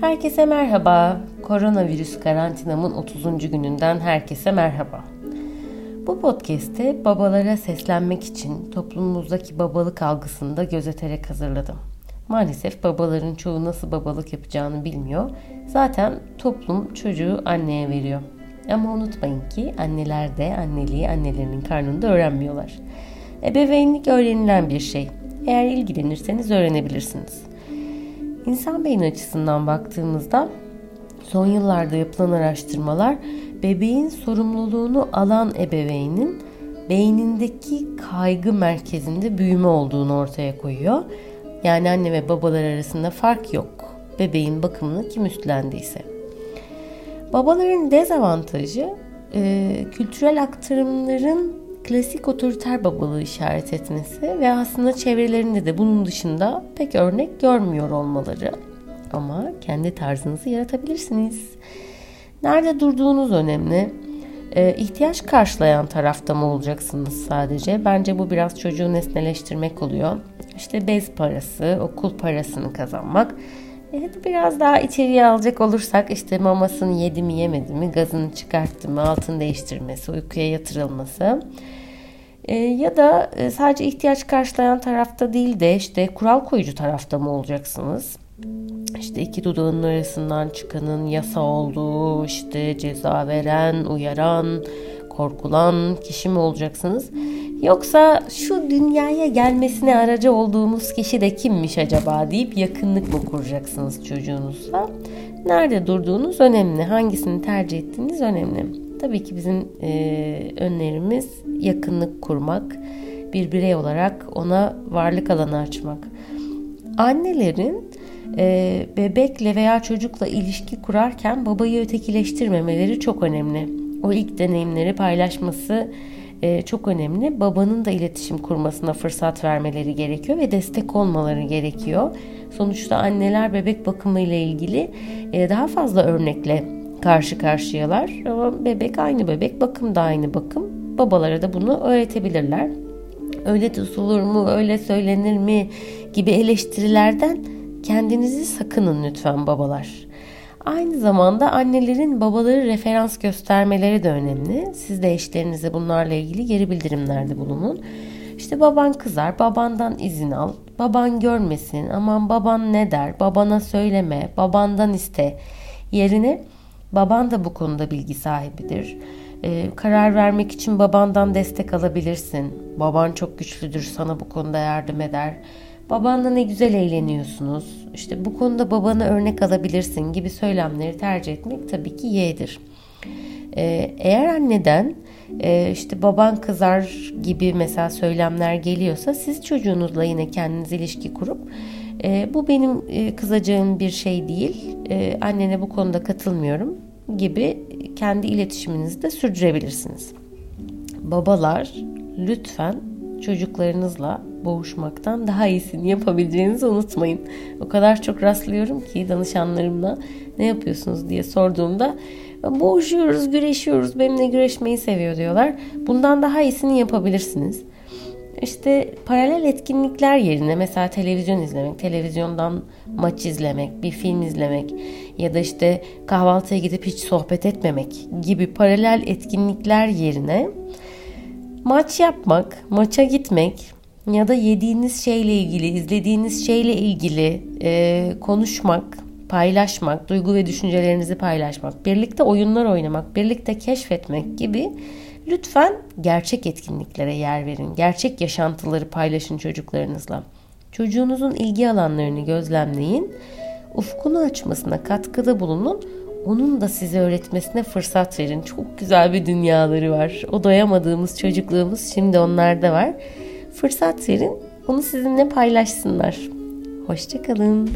Herkese merhaba. Koronavirüs karantinamın 30. gününden herkese merhaba. Bu podcast'te babalara seslenmek için toplumumuzdaki babalık algısını da gözeterek hazırladım. Maalesef babaların çoğu nasıl babalık yapacağını bilmiyor. Zaten toplum çocuğu anneye veriyor. Ama unutmayın ki anneler de anneliği annelerinin karnında öğrenmiyorlar. Ebeveynlik öğrenilen bir şey. Eğer ilgilenirseniz öğrenebilirsiniz. İnsan beyni açısından baktığımızda son yıllarda yapılan araştırmalar bebeğin sorumluluğunu alan ebeveynin beynindeki kaygı merkezinde büyüme olduğunu ortaya koyuyor. Yani anne ve babalar arasında fark yok. Bebeğin bakımını kim üstlendiyse. Babaların dezavantajı e, kültürel aktarımların klasik otoriter babalığı işaret etmesi ve aslında çevrelerinde de bunun dışında pek örnek görmüyor olmaları. Ama kendi tarzınızı yaratabilirsiniz. Nerede durduğunuz önemli. Ee, ihtiyaç karşılayan tarafta mı olacaksınız sadece? Bence bu biraz çocuğu nesneleştirmek oluyor. İşte bez parası, okul parasını kazanmak. Evet, biraz daha içeriye alacak olursak işte mamasını yedi mi yemedi mi, gazını çıkarttı mı, altın değiştirmesi, uykuya yatırılması. E, ya da e, sadece ihtiyaç karşılayan tarafta değil de işte kural koyucu tarafta mı olacaksınız? İşte iki dudağının arasından çıkanın yasa olduğu, işte ceza veren, uyaran, korkulan kişi mi olacaksınız? Yoksa şu dünyaya gelmesine aracı olduğumuz kişi de kimmiş acaba deyip yakınlık mı kuracaksınız çocuğunuzla? Nerede durduğunuz önemli, hangisini tercih ettiğiniz önemli. Tabii ki bizim e, önlerimiz yakınlık kurmak, bir birey olarak ona varlık alanı açmak. Annelerin e, bebekle veya çocukla ilişki kurarken babayı ötekileştirmemeleri çok önemli. O ilk deneyimleri paylaşması e, çok önemli. Babanın da iletişim kurmasına fırsat vermeleri gerekiyor ve destek olmaları gerekiyor. Sonuçta anneler bebek bakımı ile ilgili e, daha fazla örnekle karşı karşıyalar. Ama bebek aynı bebek, bakım da aynı bakım. Babalara da bunu öğretebilirler. Öyle tutulur mu, öyle söylenir mi gibi eleştirilerden kendinizi sakının lütfen babalar. Aynı zamanda annelerin babaları referans göstermeleri de önemli. Siz de eşlerinize bunlarla ilgili geri bildirimlerde bulunun. İşte baban kızar, babandan izin al, baban görmesin, aman baban ne der, babana söyleme, babandan iste yerine baban da bu konuda bilgi sahibidir. Ee, karar vermek için babandan destek alabilirsin. Baban çok güçlüdür, sana bu konuda yardım eder. Babanla ne güzel eğleniyorsunuz. İşte bu konuda babana örnek alabilirsin gibi söylemleri tercih etmek tabii ki yeğdir. Ee, eğer anneden e, işte baban kızar gibi mesela söylemler geliyorsa siz çocuğunuzla yine kendiniz ilişki kurup e, bu benim e, kızacağım bir şey değil. E, annene bu konuda katılmıyorum gibi kendi iletişiminizi de sürdürebilirsiniz. Babalar lütfen çocuklarınızla boğuşmaktan daha iyisini yapabileceğinizi unutmayın. O kadar çok rastlıyorum ki danışanlarımla ne yapıyorsunuz diye sorduğumda boğuşuyoruz, güreşiyoruz, benimle güreşmeyi seviyor diyorlar. Bundan daha iyisini yapabilirsiniz. İşte paralel etkinlikler yerine mesela televizyon izlemek, televizyondan maç izlemek, bir film izlemek ya da işte kahvaltıya gidip hiç sohbet etmemek gibi paralel etkinlikler yerine maç yapmak, maça gitmek ya da yediğiniz şeyle ilgili, izlediğiniz şeyle ilgili e, konuşmak, paylaşmak, duygu ve düşüncelerinizi paylaşmak, birlikte oyunlar oynamak, birlikte keşfetmek gibi lütfen gerçek etkinliklere yer verin. Gerçek yaşantıları paylaşın çocuklarınızla. Çocuğunuzun ilgi alanlarını gözlemleyin. Ufkunu açmasına katkıda bulunun. Onun da size öğretmesine fırsat verin. Çok güzel bir dünyaları var. O doyamadığımız çocukluğumuz şimdi onlarda var. Fırsat verin. Onu sizinle paylaşsınlar. Hoşçakalın.